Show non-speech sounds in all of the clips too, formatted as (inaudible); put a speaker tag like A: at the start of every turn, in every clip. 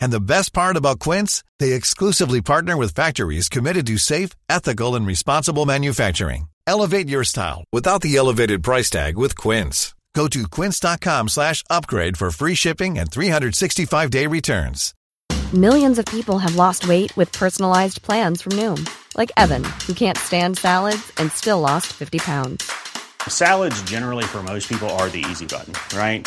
A: And the best part about Quince, they exclusively partner with factories committed to safe, ethical, and responsible manufacturing. Elevate your style without the elevated price tag with Quince. Go to quince.com slash upgrade for free shipping and 365-day returns.
B: Millions of people have lost weight with personalized plans from Noom, like Evan, who can't stand salads and still lost 50 pounds.
C: Salads, generally, for most people, are the easy button, right?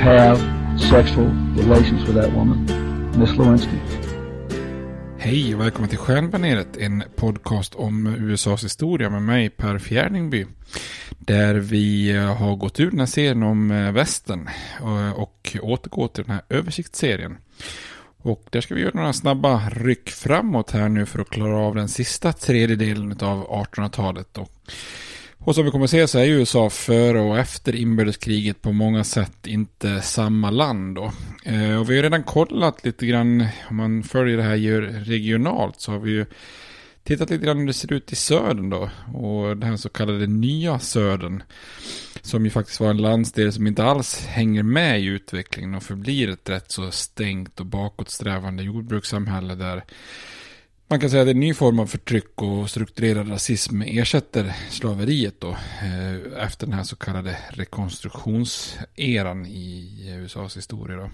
D: have sexual relations with that woman, Miss Lewinsky.
E: Hej och välkommen till Stjärnbaneret, en podcast om USAs historia med mig Per Fjärdingby. Där vi har gått ur den här serien om eh, västern eh, och återgår till den här översiktsserien. Och där ska vi göra några snabba ryck framåt här nu för att klara av den sista tredjedelen av 1800-talet. Och som vi kommer att se så är ju USA före och efter inbördeskriget på många sätt inte samma land då. Eh, och vi har redan kollat lite grann, om man följer det här regionalt så har vi ju tittat lite grann hur det ser ut i södern då. Och den här så kallade nya södern. Som ju faktiskt var en landsdel som inte alls hänger med i utvecklingen och förblir ett rätt så stängt och bakåtsträvande jordbrukssamhälle där man kan säga att en ny form av förtryck och strukturerad rasism ersätter slaveriet då eh, efter den här så kallade rekonstruktionseran i USAs historia då.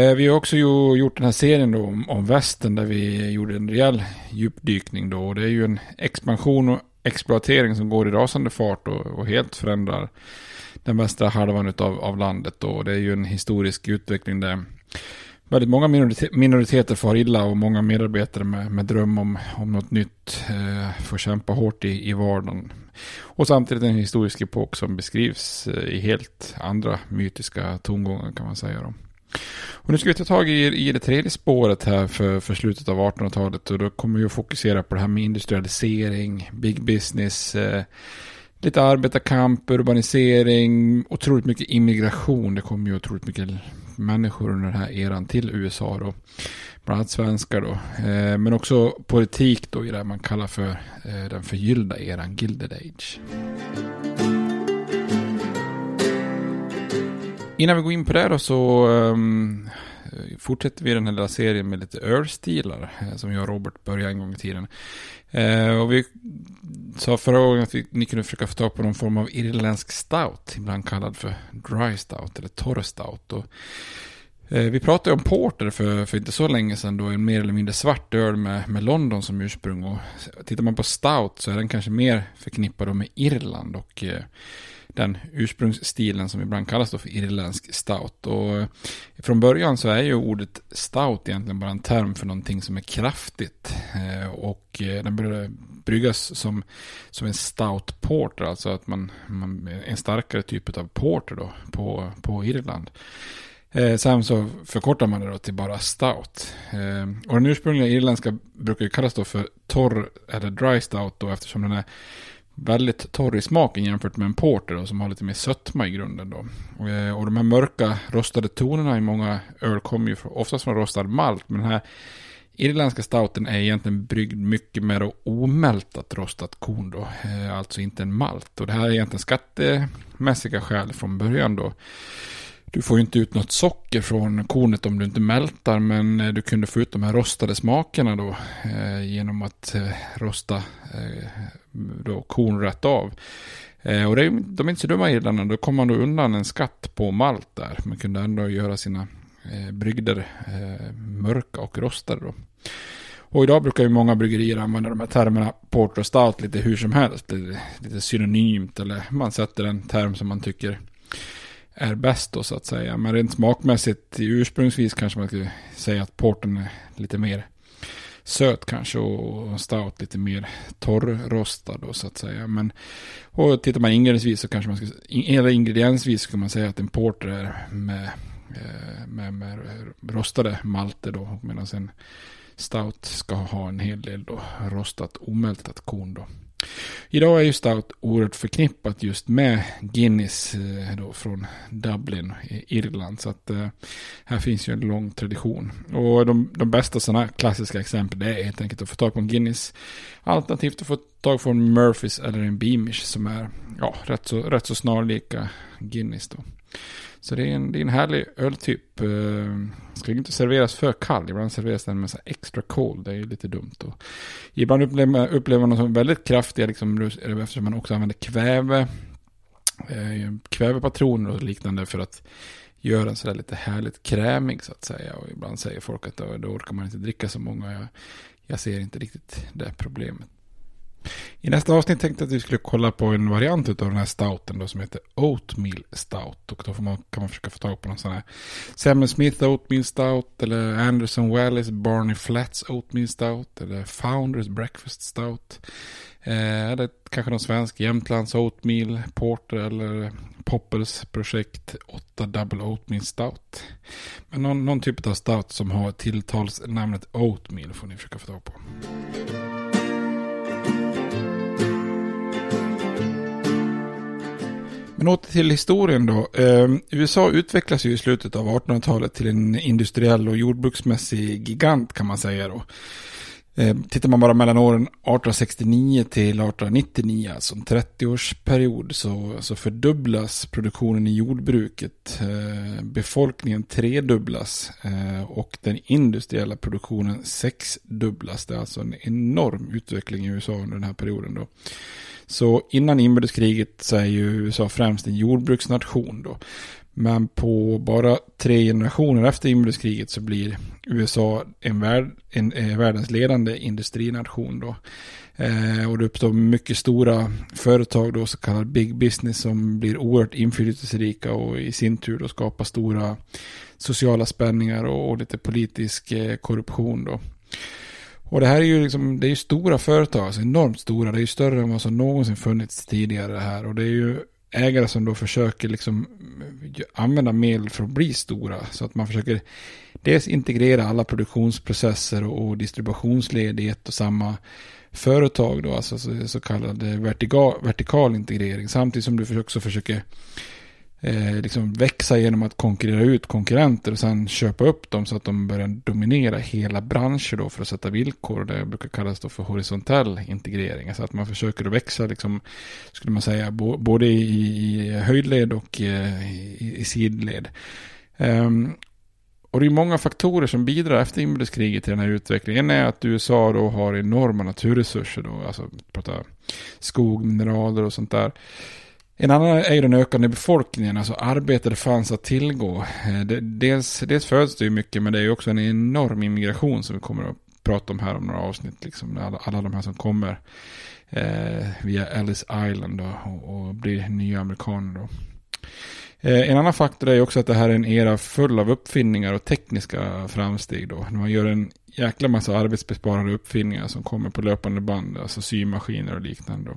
E: Eh, vi har också gjort den här serien då om, om västern där vi gjorde en rejäl djupdykning då. Och det är ju en expansion och exploatering som går i rasande fart och, och helt förändrar den västra halvan av, av landet då. Och det är ju en historisk utveckling där väldigt många minoriteter far illa och många medarbetare med, med dröm om, om något nytt eh, får kämpa hårt i, i vardagen. Och samtidigt en historisk epok som beskrivs eh, i helt andra mytiska tongångar kan man säga. Då. Och nu ska vi ta tag i, i det tredje spåret här för, för slutet av 1800-talet och då kommer vi att fokusera på det här med industrialisering, big business, eh, lite arbetarkamp, urbanisering, otroligt mycket immigration. Det kommer ju otroligt mycket människor under den här eran till USA då. Bland annat svenskar då. Eh, men också politik då i det man kallar för eh, den förgyllda eran, Gilded Age. Innan vi går in på det då så um, fortsätter vi den här lilla serien med lite ölstilar eh, som jag och Robert började en gång i tiden. Eh, och vi sa förra gången att vi, ni kunde försöka få tag på någon form av irländsk stout, ibland kallad för dry stout eller torr stout. Och, Eh, vi pratade om porter för, för inte så länge sedan då, en mer eller mindre svart öl med, med London som ursprung. Och tittar man på stout så är den kanske mer förknippad med Irland och eh, den ursprungsstilen som ibland kallas då för irländsk stout. Och eh, från början så är ju ordet stout egentligen bara en term för någonting som är kraftigt. Och den började bryggas som, som en stout porter, alltså att man, man en starkare typ av porter då på, på Irland. Eh, sen så förkortar man det då till bara stout. Eh, och den ursprungliga irländska brukar ju kallas då för torr eller dry stout då eftersom den är väldigt torr i smaken jämfört med en porter då, som har lite mer sötma i grunden. Då. Och, eh, och de här mörka rostade tonerna i många öl kommer ju oftast från rostad malt. Men den här irländska stouten är egentligen bryggd mycket mer omältat rostat korn då. Eh, alltså inte en malt. Och det här är egentligen skattemässiga skäl från början då. Du får ju inte ut något socker från kornet om du inte mältar, men eh, du kunde få ut de här rostade smakerna då eh, genom att eh, rosta eh, då korn rätt av. Eh, och det de är inte så dumma irländarna, då kom man då undan en skatt på malt där. Man kunde ändå göra sina eh, brygder eh, mörka och rostade då. Och idag brukar ju många bryggerier använda de här termerna porter och stout lite hur som helst. Lite synonymt eller man sätter en term som man tycker är bäst då så att säga. Men rent smakmässigt ursprungsvis kanske man skulle säga att porten är lite mer söt kanske och stout lite mer torrrostad då så att säga. Men och tittar man ingrediensvis så kanske man ska, eller ingrediensvis kan man säga att en porter är med, eh, med, med rostade malter då medan en stout ska ha en hel del då rostat omältat korn då. Idag är ju stout oerhört förknippat just med Guinness eh, då från Dublin, Irland. Så att eh, här finns ju en lång tradition. Och de, de bästa sådana klassiska exempel det är helt enkelt att få tag på en Guinness. Alternativt att få tag på en Murphys eller en Beamish som är ja, rätt, så, rätt så snarlika Guinness då. Så det är en, det är en härlig öltyp. Uh, eh, ska inte serveras för kall. Ibland serveras den med så extra cold. Det är lite dumt. Och ibland upplever, upplever man den som väldigt kraftiga. Liksom, eftersom man också använder kväve. Eh, kvävepatroner och liknande för att göra den sådär lite härligt krämig så att säga. Och ibland säger folk att då, då orkar man inte dricka så många. Jag, jag ser inte riktigt det problemet. I nästa avsnitt tänkte jag att vi skulle kolla på en variant av den här stouten då som heter Oatmeal Stout. Och då får man, kan man försöka få tag på någon sån här Samuel Smith Oatmeal Stout eller Anderson Wallis Barney Flats Oatmeal Stout eller Founders Breakfast Stout. Eh, eller kanske någon svensk Jämtlands Oatmeal Porter eller Poppels projekt 8 Double Oatmeal Stout. Men någon, någon typ av stout som har tilltalsnamnet Oatmeal får ni försöka få tag på. Men åter till historien då. Eh, USA utvecklas ju i slutet av 1800-talet till en industriell och jordbruksmässig gigant kan man säga då. Eh, tittar man bara mellan åren 1869 till 1899, alltså en 30-årsperiod, så, så fördubblas produktionen i jordbruket. Eh, befolkningen tredubblas eh, och den industriella produktionen sexdubblas. Det är alltså en enorm utveckling i USA under den här perioden. Då. Så innan inbördeskriget så är ju USA främst en jordbruksnation då. Men på bara tre generationer efter inbördeskriget så blir USA en, värld, en, en världens ledande industrination då. Eh, och det uppstår mycket stora företag då, så kallad big business som blir oerhört inflytelserika och i sin tur då skapar stora sociala spänningar och, och lite politisk eh, korruption då. Och det här är ju liksom, det är stora företag, alltså enormt stora. Det är ju större än vad som någonsin funnits tidigare här. Och det är ju ägare som då försöker liksom använda medel för att bli stora. Så att man försöker dels integrera alla produktionsprocesser och, distributionsled i ett och samma företag då, alltså så, så kallad vertikal, vertikal integrering. Samtidigt som du också försöker eh, liksom växa genom att konkurrera ut konkurrenter och sen köpa upp dem så att de börjar dominera hela branscher då för att sätta villkor. Det brukar kallas då för horisontell integrering. Alltså att man försöker att växa, liksom, skulle man säga, både i, i höjdled och eh, i, i sidled. Um, och det är många faktorer som bidrar efter inbördeskriget till den här utvecklingen. En är att USA då har enorma naturresurser då, alltså prata skog, mineraler och sånt där. En annan är ju den ökande befolkningen, alltså arbetare fanns att tillgå. Eh, dels, dels föds det ju mycket, men det är ju också en enorm immigration som vi kommer att prata om här om några avsnitt. Liksom, alla, alla de här som kommer eh, via Ellis Island då, och, och blir nya amerikaner. Då. Eh, en annan faktor är också att det här är en era full av uppfinningar och tekniska framsteg. Då. Man gör en jäkla massa arbetsbesparande uppfinningar som kommer på löpande band, alltså symaskiner och liknande. Då.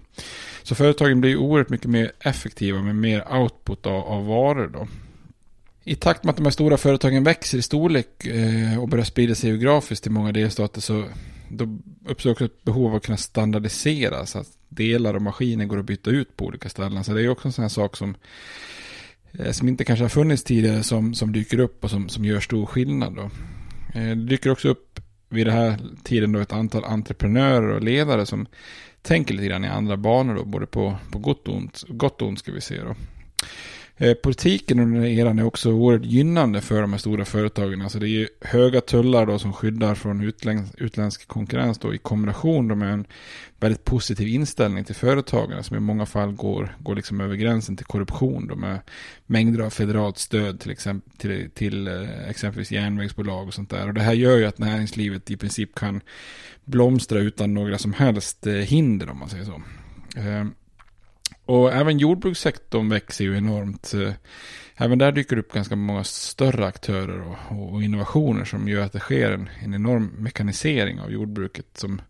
E: Så företagen blir oerhört mycket mer effektiva med mer output av, av varor. Då. I takt med att de här stora företagen växer i storlek eh, och börjar sprida sig geografiskt i många delstater så då uppstår också ett behov av att kunna standardisera så att delar och maskiner går att byta ut på olika ställen. Så det är också en sån här sak som Eh, som inte kanske har funnits tidigare som, som dyker upp och som, som gör stor skillnad. Då. Eh, det dyker också upp vid den här tiden då ett antal entreprenörer och ledare som tänker lite grann i andra banor då, både på, på gott och ont, gott och ont ska vi se då. Eh, politiken under den eran är också oerhört gynnande för de här stora företagen. Alltså det är höga tullar då som skyddar från utländsk, utländsk konkurrens då i kombination med en väldigt positiv inställning till företagen som i många fall går, går liksom över gränsen till korruption då med mängder av federalt stöd till, exempel, till, till eh, exempelvis järnvägsbolag och sånt där. Och det här gör ju att näringslivet i princip kan blomstra utan några som helst eh, hinder om man säger så. Eh, och även jordbrukssektorn växer ju enormt. Eh, även där dyker det upp ganska många större aktörer och, och innovationer som gör att det sker en, en, enorm mekanisering av jordbruket som,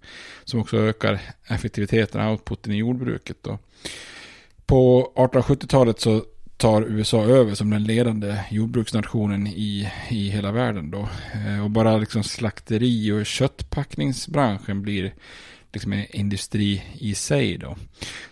E: som också ökar effektiviteten och outputen i jordbruket. Då. På 1870-talet så tar USA över som den ledande jordbruksnationen i, i hela världen. Då. Eh, och bara liksom slakteri och köttpackningsbranschen blir liksom en industri i sig då.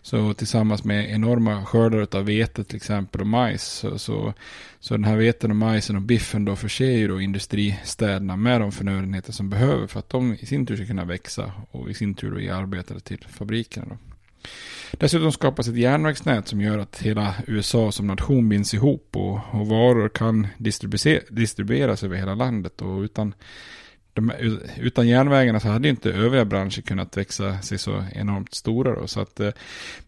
E: Så tillsammans med enorma skördar av vete till exempel och majs. Så, så, så den här veten och majsen och biffen då förser ju då industristäderna med de förnödenheter som behöver för att de i sin tur ska kunna växa och i sin tur då ge arbetare till fabrikerna då. Dessutom skapas ett järnvägsnät som gör att hela USA som nation binds ihop och, och varor kan distribueras över hela landet och utan de, utan järnvägarna så hade inte övriga branscher kunnat växa sig så enormt stora. Då. Så att eh,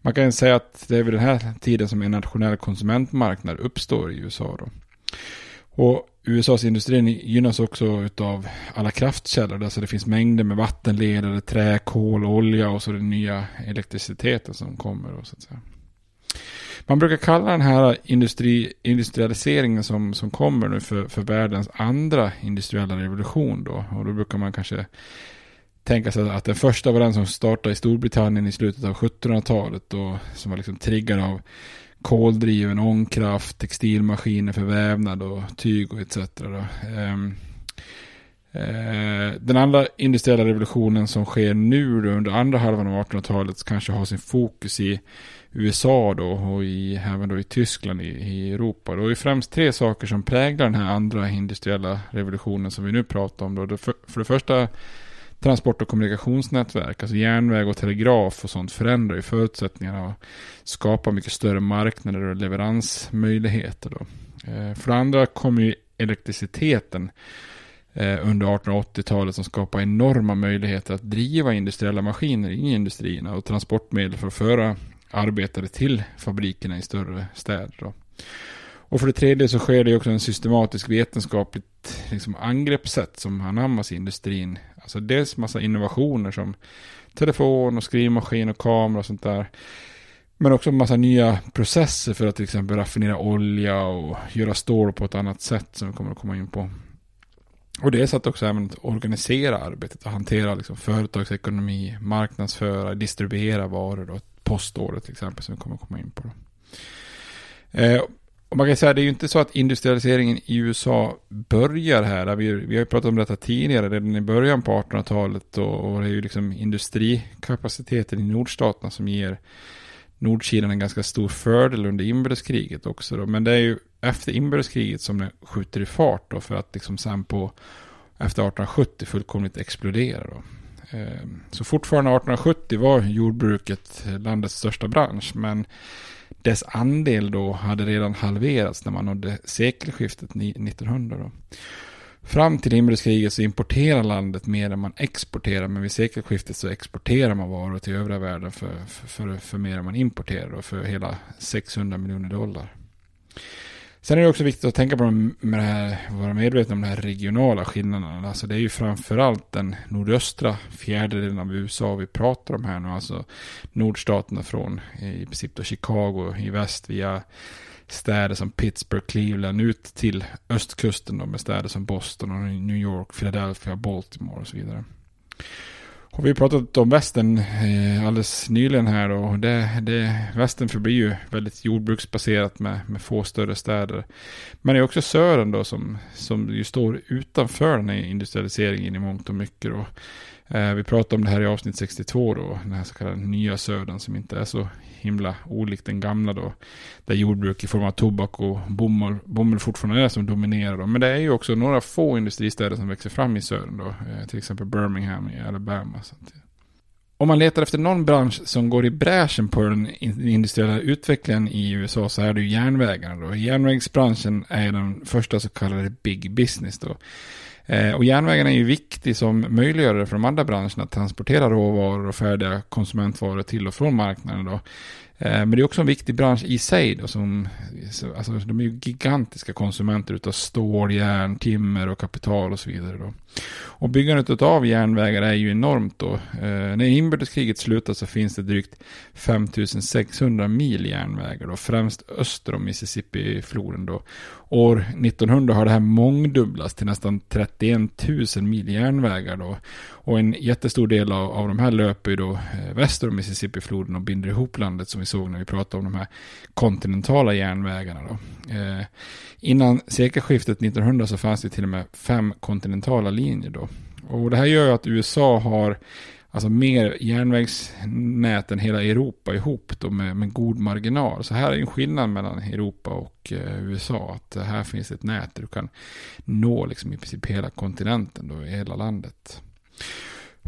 E: man kan säga att det är vid den här tiden som en nationell konsumentmarknad uppstår i USA. Då. Och USAs industri gynnas också av alla kraftkällor. Alltså det finns mängder med vattenledare, trä, kol, olja och så den nya elektriciteten som kommer. Då, så att säga. Man brukar kalla den här industri, industrialiseringen som, som kommer nu för, för världens andra industriella revolution då. Och då brukar man kanske tänka sig att den första var den som startade i Storbritannien i slutet av 1700-talet och som var liksom triggad av koldriven ångkraft, textilmaskiner för vävnad och tyg och etc. Då. Ehm, eh, den andra industriella revolutionen som sker nu under andra halvan av 1800-talet kanske har sin fokus i USA då och i, även då i Tyskland i, i Europa. Då är främst tre saker som präglar den här andra industriella revolutionen som vi nu pratar om. Då. För, för det första transport och kommunikationsnätverk, alltså järnväg och telegraf och sånt förändrar ju förutsättningarna och skapar mycket större marknader och leveransmöjligheter. Då. Eh, för det andra kommer ju elektriciteten eh, under 1880-talet som skapar enorma möjligheter att driva industriella maskiner i industrierna och transportmedel för att föra arbetare till fabrikerna i större städer. Då. Och för det tredje så sker det också en systematisk vetenskapligt liksom, angreppssätt som anammas i industrin. Alltså dels massa innovationer som telefon och skrivmaskin och kamera och sånt där. Men också en massa nya processer för att till exempel raffinera olja och göra stål på ett annat sätt som vi kommer att komma in på. Och det är så att också även att organisera arbetet och hantera liksom företagsekonomi, marknadsföra, distribuera varor. Då poståret till exempel som vi kommer komma in på. Eh, Och man kan säga att det är ju inte så att industrialiseringen i USA börjar här. Vi, vi har ju pratat om detta tidigare, redan i början på 1800-talet. Och, och, det är ju liksom industrikapaciteten i nordstaterna som ger Nordkilen en ganska stor fördel under inbördeskriget också. Då. Men det är ju efter inbördeskriget som det skjuter i fart då för att liksom sen på efter 1870 fullkomligt explodera. Då. Ehm, så fortfarande 1870 var jordbruket eh, landets största bransch. Men dess andel då hade redan halverats när man nådde sekelskiftet 1900. Då. Fram till inbördeskriget så importerar landet mer än man exporterar. Men vid sekelskiftet så exporterar man varor till övriga världen för, för, för, för mer än man importerar. Då, för hela 600 miljoner dollar. Sen är det också viktigt att tänka på med det här, vara medveten om de här regionala skillnaderna. Alltså det är ju framförallt den nordöstra fjärdedelen av USA vi pratar om här nu. Alltså nordstaterna från i princip då Chicago i väst via städer som Pittsburgh, Cleveland ut till östkusten då med städer som Boston och New York, Philadelphia, Baltimore och så vidare. Och vi har pratat om västern eh, alldeles nyligen här och det, det, västern förblir ju väldigt jordbruksbaserat med, med få större städer. Men det är också södern då som, som ju står utanför den här industrialiseringen i mångt och mycket. Då. Eh, vi pratade om det här i avsnitt 62 då, den här så kallade nya södern som inte är så himla olikt den gamla då. Där jordbruk i form av tobak och bomull, bomull fortfarande är som dominerar då. Men det är ju också några få industristäder som växer fram i södern då. Eh, till exempel Birmingham i Alabama. Så att, eh, om man letar efter någon bransch som går i bräschen på den industriella utvecklingen i USA så är det ju järnvägarna då. Järnvägsbranschen är den första så kallade big business då. Eh, och järnvägen är ju viktig som möjliggörare för de andra branscherna att transportera råvaror och färdiga konsumentvaror till och från marknaden. Då. Eh, men det är också en viktig bransch i sig. Då, som, alltså, de är ju gigantiska konsumenter av stål, järn, timmer och kapital och så vidare. Då. Och byggandet av järnvägar är ju enormt då. Eh, när inbördeskriget slutar så finns det drygt 5600 mil järnvägar då, främst öster om Mississippi-floden då. År 1900 har det här mångdubblats till nästan 31 000 mil järnvägar då. Och en jättestor del av, av de här löper ju då eh, väster om Mississippifloden och binder ihop landet som vi såg när vi pratade om de här kontinentala järnvägarna då. Eh, innan sekelskiftet 1900 så fanns det till och med fem kontinentala linjer då. Och det här gör ju att USA har alltså mer järnvägsnät än hela Europa ihop då med, med god marginal. Så här är en skillnad mellan Europa och eh, USA. Att här finns ett nät där du kan nå liksom i princip hela kontinenten då, i hela landet.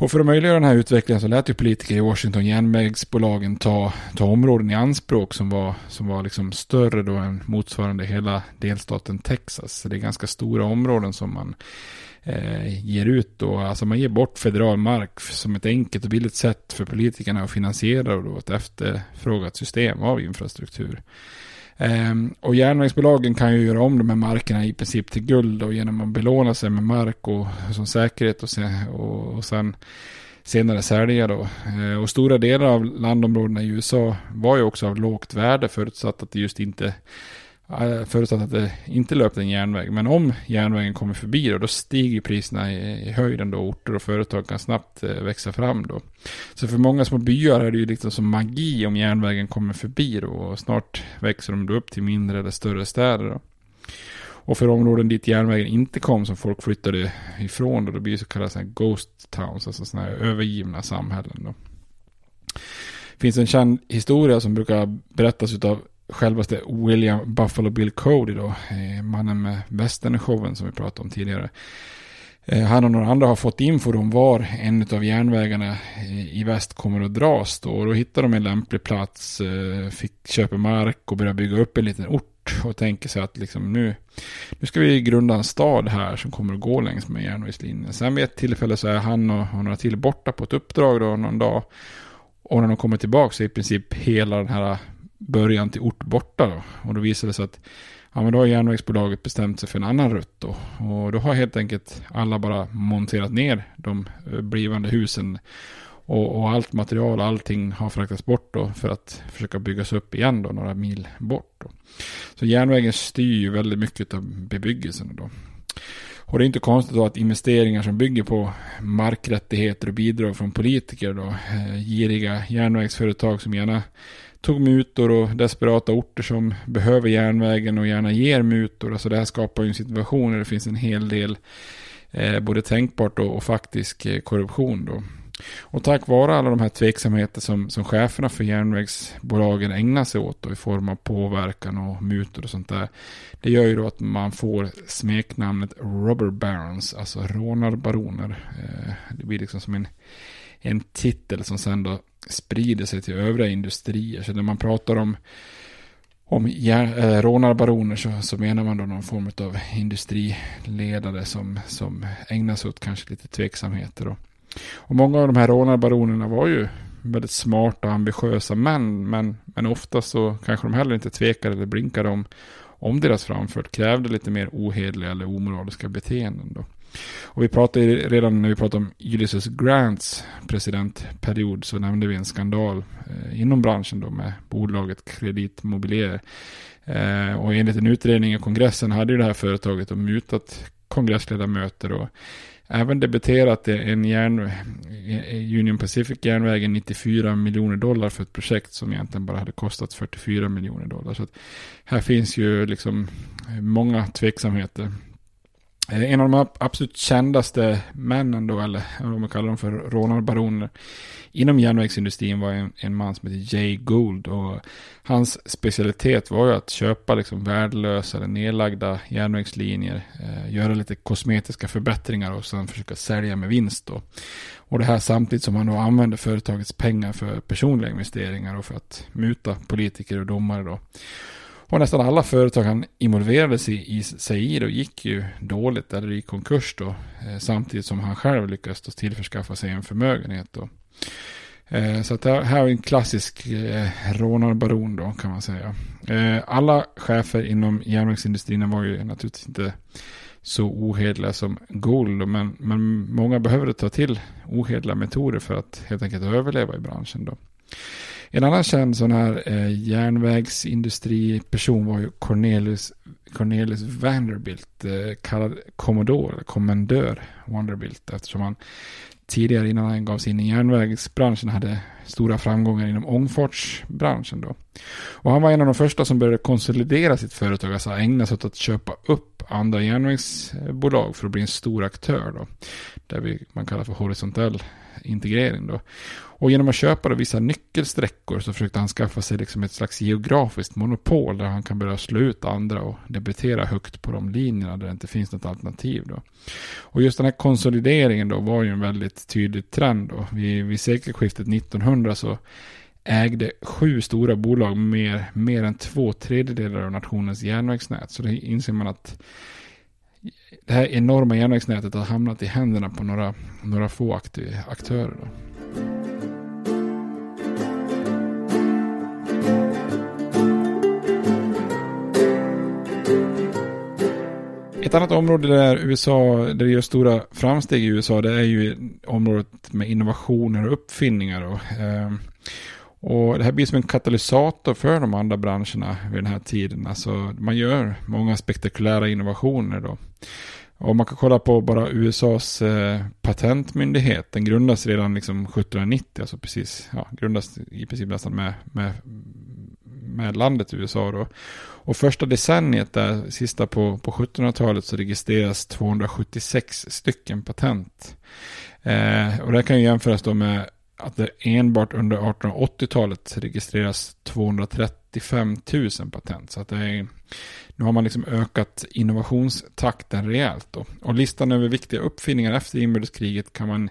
E: Och för att möjliggöra den här utvecklingen så lät ju politiker i Washington järnvägsbolagen ta, ta områden i anspråk som var, som var liksom större då än motsvarande hela delstaten Texas. Så det är ganska stora områden som man eh, ger ut då. Alltså man ger bort federal mark som ett enkelt och billigt sätt för politikerna att finansiera då ett efterfrågat system av infrastruktur. Um, och järnvägsbolagen kan ju göra om de här markerna i princip till guld och genom att belåna sig med mark och som säkerhet och, se, och, och sen senare sälja då. Uh, och stora delar av landområdena i USA var ju också av lågt värde förutsatt att det just inte Förutsatt att det inte löpte en järnväg. Men om järnvägen kommer förbi då, då stiger priserna i, i höjden då. Orter och företag kan snabbt eh, växa fram då. Så för många små byar är det ju liksom som magi om järnvägen kommer förbi då. Och snart växer de då upp till mindre eller större städer då. Och för områden dit järnvägen inte kom som folk flyttade ifrån då, då blir det så kallade ghost towns, alltså sådana här övergivna samhällen då. Det finns en känd historia som brukar berättas av självaste William Buffalo Bill Cody då, eh, mannen med västernshowen som vi pratade om tidigare. Eh, han och några andra har fått info om var en av järnvägarna eh, i väst kommer att dras då. Och då hittar de en lämplig plats, fick köpa mark och börja bygga upp en liten ort. Och tänker sig att liksom nu, nu ska vi grunda en stad här som kommer att gå längs med järnvägslinjen. Sen vid ett tillfälle så är han och, och några till borta på ett uppdrag då någon dag. Och när de kommer tillbaka så är i princip hela den här början till ort borta då. Och då visade det sig att ja, men då har järnvägsbolaget bestämt sig för en annan rutt då. Och då har helt enkelt alla bara monterat ner de eh, blivande husen. Och, och allt material, allting har fraktats bort då för att försöka byggas upp igen då några mil bort. Då. Så järnvägen styr ju väldigt mycket av bebyggelsen då. Och det är inte konstigt då att investeringar som bygger på markrättigheter och bidrag från politiker då, eh, giriga järnvägsföretag som gärna tog mutor och desperata orter som behöver järnvägen och gärna ger mutor. Alltså det här skapar ju en situation där det finns en hel del eh, både tänkbart och, och faktisk eh, korruption då. Och tack vare alla de här tveksamheter som, som cheferna för järnvägsbolagen ägnar sig åt då, i form av påverkan och mutor och sånt där. Det gör ju då att man får smeknamnet Robber Barons, alltså rånarbaroner. Eh, det blir liksom som en, en titel som sen då sprider sig till övriga industrier. Så när man pratar om om äh, rånarbaroner så, så menar man då någon form av industriledare som, som ägnar sig åt kanske lite tveksamheter. Då. Och många av de här rånarbaronerna var ju väldigt smarta och ambitiösa män, men, men ofta så kanske de heller inte tvekade eller blinkade om, om deras framfört krävde lite mer ohederliga eller omoraliska beteenden. Då. Och vi pratade redan när vi pratade om Ulysses Grants presidentperiod så nämnde vi en skandal eh, inom branschen då med bolaget Kredit Mobilier. Eh, och enligt en utredning i kongressen hade ju det här företaget mutat kongressledamöter och även debiterat en järn, Union Pacific järnvägen 94 miljoner dollar för ett projekt som egentligen bara hade kostat 44 miljoner dollar. Så här finns ju liksom många tveksamheter. Eh, en av de absolut kändaste männen då, eller vad man kallar dem för rånarbaroner, inom järnvägsindustrin var en, en man som hette Jay Gould. Och hans specialitet var ju att köpa liksom värdelösa eller nedlagda järnvägslinjer, eh, göra lite kosmetiska förbättringar och sen försöka sälja med vinst. Då. Och det här samtidigt som han då använde företagets pengar för personliga investeringar och för att muta politiker och domare. Då. Och nästan alla företag han involverade sig i, sig i då gick ju dåligt eller i konkurs då. Eh, samtidigt som han själv lyckades då tillförskaffa sig en förmögenhet då. Eh, så att det här är en klassisk eh, rånarbaron då kan man säga. Alla chefer inom järnvägsindustrin var ju naturligtvis inte så ohedliga som Gold. Men, men många behövde ta till ohedliga metoder för att helt enkelt överleva i branschen då. En annan känd sån här eh, järnvägsindustriperson var ju Cornelius, Cornelius Vanderbilt, eh, kallad Commodore, kommendör Vanderbilt, eftersom han tidigare innan han gav sig in i järnvägsbranschen hade stora framgångar inom ångfartsbranschen då. Och han var en av de första som började konsolidera sitt företag, alltså ägna sig åt att köpa upp andra järnvägsbolag för att bli en stor aktör då. Det vi, man kallar för horisontell integrering då. Och genom att köpa vissa nyckelsträckor så försökte han skaffa sig liksom ett slags geografiskt monopol där han kan börja slå ut andra och debitera högt på de linjerna där det inte finns något alternativ. Då. Och just den här konsolideringen då var ju en väldigt tydlig trend. Då. Vid, vid sekelskiftet 1900 så ägde sju stora bolag med mer än två tredjedelar av nationens järnvägsnät. Så det inser man att det här enorma järnvägsnätet har hamnat i händerna på några, några få aktörer. Då. Ett annat område där USA, där det gör stora framsteg i USA, det är ju området med innovationer och uppfinningar. Då. Ehm, och det här blir som en katalysator för de andra branscherna vid den här tiden. Alltså man gör många spektakulära innovationer då. Och man kan kolla på bara USAs eh, patentmyndighet. Den grundas redan liksom 1790, alltså precis, ja, grundas i princip nästan med, med, med landet USA då. Och första decenniet där, sista på, på 1700-talet, så registreras 276 stycken patent. Eh, och det kan ju jämföras då med att det enbart under 1880-talet registreras 235 000 patent. Så att det är, nu har man liksom ökat innovationstakten rejält. Då. Och listan över viktiga uppfinningar efter inbördeskriget kan man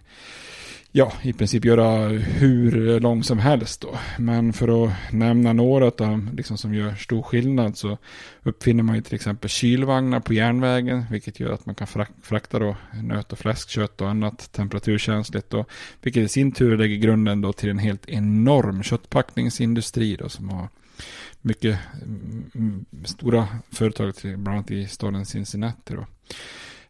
E: ja, i princip göra hur lång som helst då. Men för att nämna några av dem liksom som gör stor skillnad så uppfinner man ju till exempel kylvagnar på järnvägen, vilket gör att man kan frakta då nöt och fläskkött och annat temperaturkänsligt då, vilket i sin tur lägger grunden då till en helt enorm köttpackningsindustri då som har mycket mm, stora företag, bland annat i staden Cincinnati då.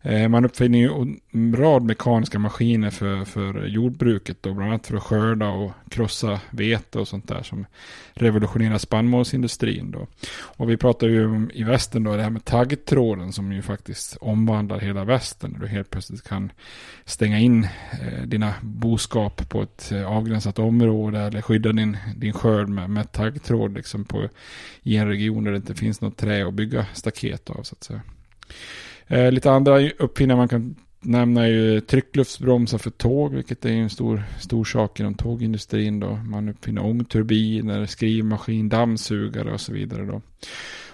E: Eh, man uppfinner ju en rad mekaniska maskiner för, för jordbruket då, bland annat för att skörda och krossa vete och sånt där som revolutionerar spannmålsindustrin då. Och vi pratar ju om i västern då det här med taggtråden som ju faktiskt omvandlar hela västern. Du helt plötsligt kan stänga in eh, dina boskap på ett eh, avgränsat område eller skydda din, din skörd med, med taggtråd liksom på, i en region där det inte finns något trä att bygga staket av så att säga. Eh, lite andra uppfinningar man kan nämna är ju tryckluftsbromsar för tåg, vilket är en stor, stor sak inom tågindustrin då. Man uppfinner ångturbiner, skrivmaskin, dammsugare och så vidare då.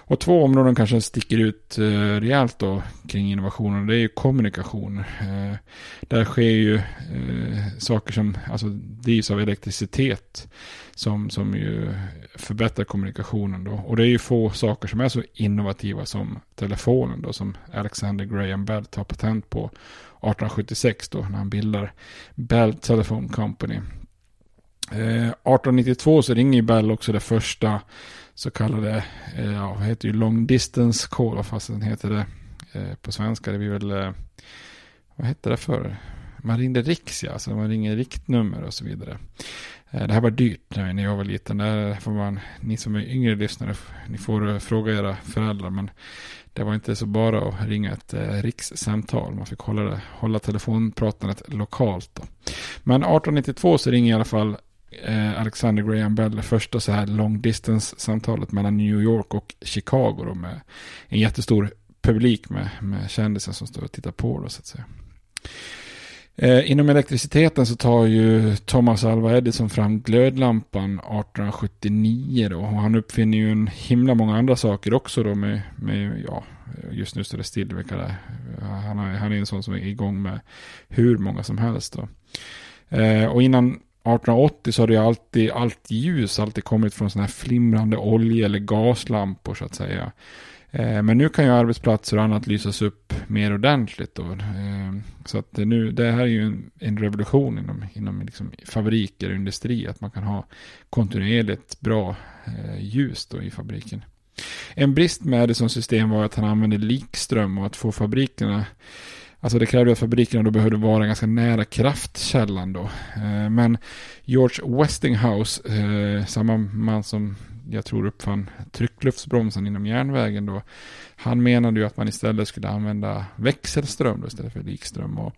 E: Och två områden kanske sticker ut eh, rejält då kring innovationen. Det är ju kommunikation. Eh, där sker ju eh, saker som alltså, drivs av elektricitet. Som, som ju förbättrar kommunikationen då. Och det är ju få saker som är så innovativa som telefonen då. Som Alexander Graham Bell tar patent på 1876 då. När han bildar Bell Telephone Company. Eh, 1892 så ringer Bell också det första så kallade, eh, ja, vad heter ju long distance call, fast den heter det eh, på svenska. Det blir väl, eh, vad hette det för? Man ringde riks ja, alltså man ringer riktnummer och så vidare. Eh, det här var dyrt när jag var liten. Där får man, ni som är yngre lyssnare, ni får eh, fråga era föräldrar. Men det var inte så bara att ringa ett eh, rikssamtal. Man fick hålla, det, hålla telefonpratandet lokalt. Då. Men 1892 så ringer i alla fall Alexander Graham Bell det första så här long distance samtalet mellan New York och Chicago då med en jättestor publik med, med kändisar som står och tittar på då så att säga. Eh, inom elektriciteten så tar ju Thomas Alva Edison fram glödlampan 1879 då. Och han uppfinner ju en himla många andra saker också då med, med ja, just nu står det still vilka det eh, han, han är en sån som är igång med hur många som helst då. Eh, och innan 1880 så har det alltid, allt ljus alltid kommit från sådana här flimrande olje eller gaslampor så att säga. Eh, men nu kan ju arbetsplatser och annat lysas upp mer ordentligt. Då. Eh, så att nu, det här är ju en, revolution inom, inom liksom fabriker och industri. Att man kan ha kontinuerligt bra eh, ljus då i fabriken. En brist med Edisons system var att han använde likström och att få fabrikerna Alltså det krävde att fabrikerna då behövde vara ganska nära kraftkällan då. Men George Westinghouse, samma man som jag tror uppfann tryckluftsbromsen inom järnvägen då. Han menade ju att man istället skulle använda växelström då istället för likström. Och,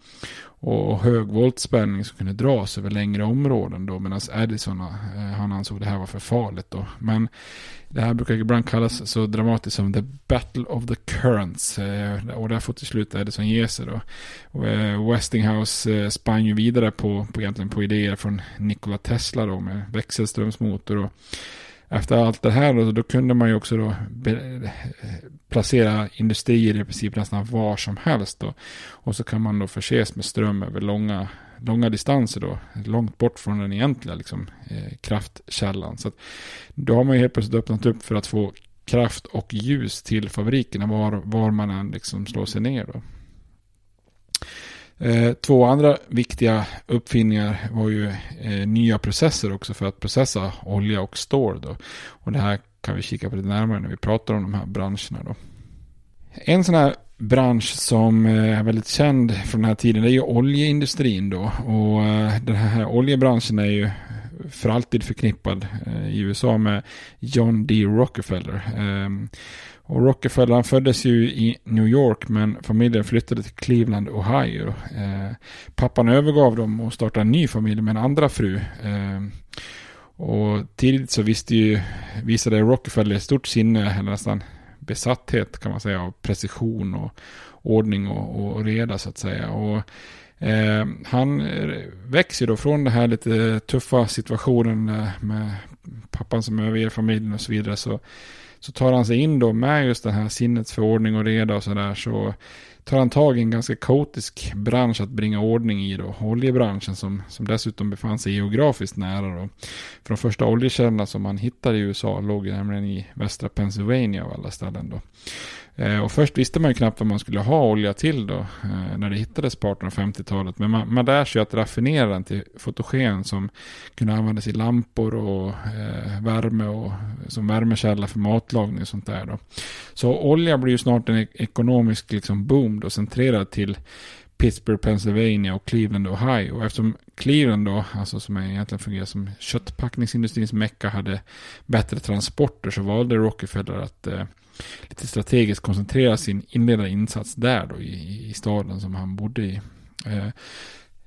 E: och hög voltspänning som kunde dras över längre områden då. Medan Edison eh, han ansåg det här var för farligt då. Men det här brukar ibland kallas så dramatiskt som the battle of the currents. Eh, och där får till slut Edison ge sig då. Eh, Westinghouse spann ju vidare på, på, egentligen på idéer från Nikola Tesla då med växelströmsmotor. Och efter allt det här då, då kunde man ju också då placera industrier i princip nästan var som helst då. Och så kan man då förses med ström över långa, långa distanser då. Långt bort från den egentliga liksom, eh, kraftkällan. Så att, då har man ju helt plötsligt öppnat upp för att få kraft och ljus till fabrikerna var, var man än liksom slår sig ner då. Eh, två andra viktiga uppfinningar var ju eh, nya processer också för att processa olja och stål. Då. Och det här kan vi kika på lite närmare när vi pratar om de här branscherna. Då. En sån här bransch som eh, är väldigt känd från den här tiden det är ju oljeindustrin då. Och eh, den här oljebranschen är ju för alltid förknippad eh, i USA med John D. Rockefeller. Ehm, och Rockefeller han föddes ju i New York men familjen flyttade till Cleveland, Ohio. Ehm, pappan övergav dem och startade en ny familj med en andra fru. Ehm, och tidigt så visste ju, visade Rockefeller stort sinne, eller nästan besatthet kan man säga, av precision och ordning och, och reda så att säga. Och Eh, han växer då från den här lite tuffa situationen eh, med pappan som överger familjen och så vidare. Så så tar han sig in då med just den här sinnets förordning och reda och sådär så tar han tag i en ganska kaotisk bransch att bringa ordning i då. Oljebranschen som, som dessutom befann sig geografiskt nära då. För de första oljekällorna som han hittade i USA låg nämligen i västra Pennsylvania av alla ställen då. Eh, och först visste man ju knappt vad man skulle ha olja till då, eh, när det hittades på 1850-talet. Men man, man lär sig att raffinera den till fotogen som kunde användas i lampor och eh, värme och som värmekälla för matlagning och sånt där då. Så olja blir ju snart en ekonomisk liksom boom då centrerad till Pittsburgh, Pennsylvania och Cleveland, Ohio. Och eftersom Cleveland då, alltså som egentligen fungerar som köttpackningsindustrins mecka, hade bättre transporter så valde Rockefeller att eh, lite strategiskt koncentrera sin inledande insats där då i, i staden som han bodde i. Eh,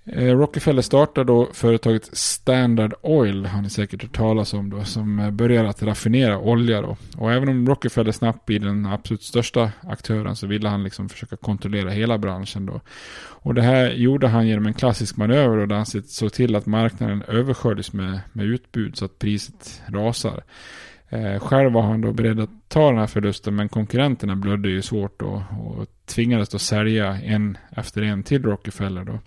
E: eh Rockefeller startade då företaget Standard Oil, har ni säkert hört talas om då, som eh, börjar att raffinera olja då. Och även om Rockefeller snabbt blir den absolut största aktören så ville han liksom försöka kontrollera hela branschen då. Och det här gjorde han genom en klassisk manöver då, där han såg till att marknaden översköljdes med, med utbud så att priset rasar. Eh, själv var han då beredd att ta den här förlusten men konkurrenterna blödde ju svårt då och tvingades då sälja en efter en till Rockefeller då.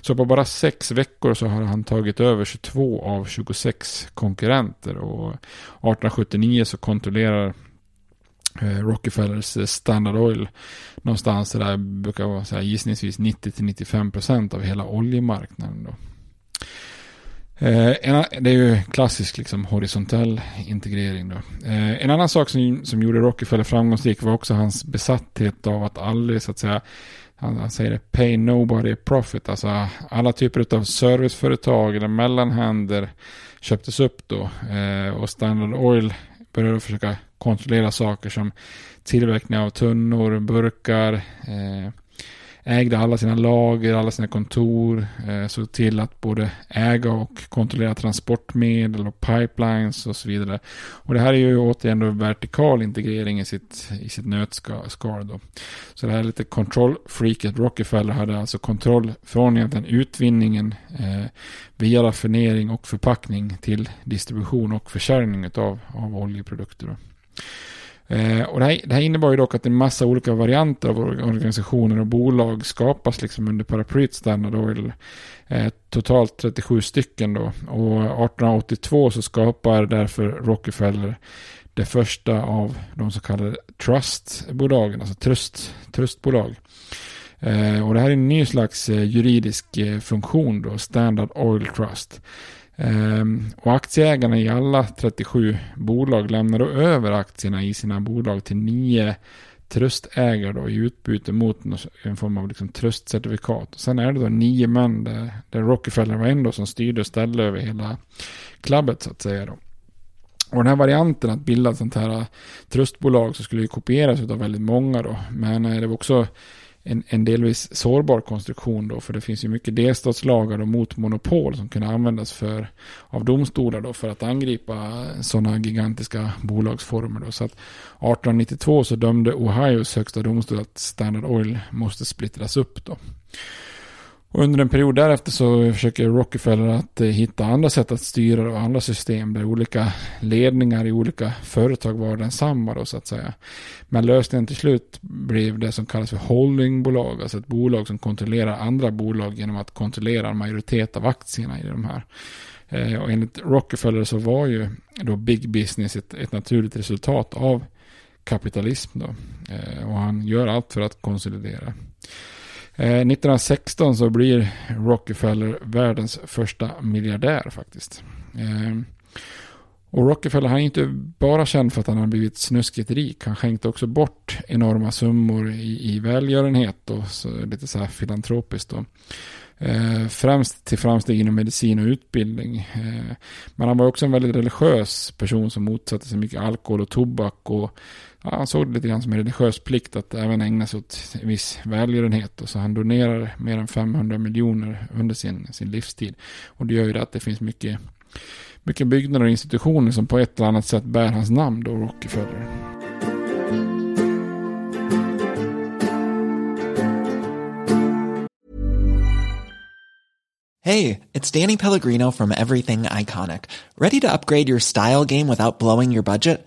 E: Så på bara sex veckor så har han tagit över 22 av 26 konkurrenter och 1879 så kontrollerar eh, Rockefellers eh, Standard Oil någonstans där brukar vara så här gissningsvis 90-95% av hela oljemarknaden då. Eh, det är ju klassisk liksom, horisontell integrering. Då. Eh, en annan sak som, som gjorde Rockefeller framgångsrik var också hans besatthet av att aldrig så att säga han, han säger det, pay nobody profit. Alltså alla typer av serviceföretag eller mellanhänder köptes upp då. Eh, och Standard Oil började försöka kontrollera saker som tillverkning av tunnor, burkar, eh, ägde alla sina lager, alla sina kontor, eh, såg till att både äga och kontrollera transportmedel och pipelines och så vidare. Och det här är ju återigen då vertikal integrering i sitt, i sitt nötskal då. Så det här är lite kontrollfreaket Rockefeller hade alltså kontroll från egentligen utvinningen eh, via raffinering och förpackning till distribution och försäljning av, av oljeprodukter. Då. Eh, och det här, det här innebar ju dock att en massa olika varianter av organisationer och bolag skapas liksom under paraplyet Standard Oil. Eh, totalt 37 stycken då. Och 1882 så skapar därför Rockefeller det första av de så kallade trustbolagen, alltså trust, trustbolag. Eh, och det här är en ny slags eh, juridisk eh, funktion då, Standard Oil Trust. Ehm, och aktieägarna i alla 37 bolag lämnar då över aktierna i sina bolag till nio tröstägare då i utbyte mot en form av liksom tröstcertifikat. Sen är det då nio män där, där Rockefeller var en då som styrde och ställde över hela klubbet så att säga då. Och den här varianten att bilda ett sånt här tröstbolag så skulle ju kopieras av väldigt många då. Men eh, det var också en, en delvis sårbar konstruktion då, för det finns ju mycket delstatslagar och mot monopol som kan användas för, av domstolar då, för att angripa sådana gigantiska bolagsformer. Då. Så att 1892 så dömde Ohios högsta domstol att Standard Oil måste splittras upp. Då. Och under en period därefter så försöker Rockefeller att eh, hitta andra sätt att styra och andra system där olika ledningar i olika företag var densamma då så att säga. Men lösningen till slut blev det som kallas för holdingbolag, alltså ett bolag som kontrollerar andra bolag genom att kontrollera en majoritet av aktierna i de här. Eh, och enligt Rockefeller så var ju då big business ett, ett naturligt resultat av kapitalism då. Eh, och han gör allt för att konsolidera. Eh, 1916 så blir Rockefeller världens första miljardär faktiskt. Eh, och Rockefeller han är inte bara känd för att han har blivit snuskigt rik. Han skänkte också bort enorma summor i, i välgörenhet och så, lite så här filantropiskt. Då. Eh, främst till framsteg inom medicin och utbildning. Eh, men han var också en väldigt religiös person som motsatte sig mycket alkohol och tobak. Och ja, han såg det lite grann som en religiös plikt att även ägna sig åt viss välgörenhet. Och så han donerar mer än 500 miljoner under sin, sin livstid. Och det gör ju det att det finns mycket, mycket byggnader och institutioner som på ett eller annat sätt bär hans namn då, Rockefeller.
F: Hey, it's Danny Pellegrino from Everything Iconic. Ready to upgrade your style game without blowing your budget?